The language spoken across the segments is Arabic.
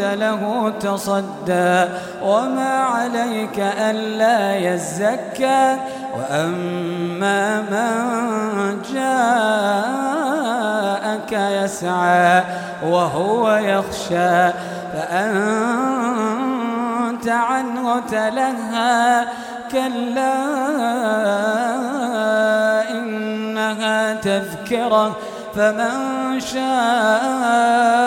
له تصدى وما عليك ألا يزكى وأما من جاءك يسعى وهو يخشى فأنت عنه تلهى كلا إنها تذكرة فمن شاء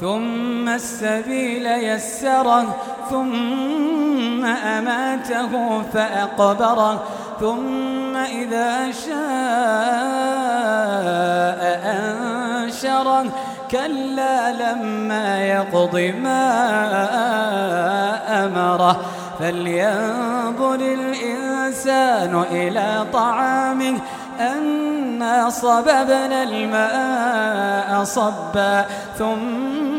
ثم السبيل يسره ثم أماته فأقبره ثم إذا شاء أنشره. كلا لما يقض ما أمره. فلينظر الإنسان إلى طعامه أنا صببنا الماء صبا ثم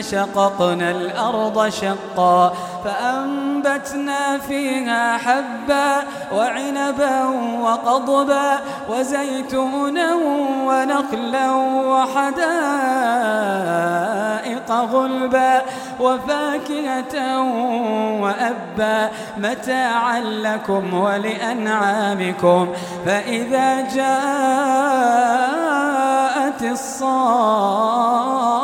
شققنا الأرض شقا فأنبتنا فيها حبا وعنبا وقضبا وزيتونا ونخلا وحدائق غلبا وفاكهة وأبا. متاعا لكم ولأنعامكم فإذا جاءت الصاخة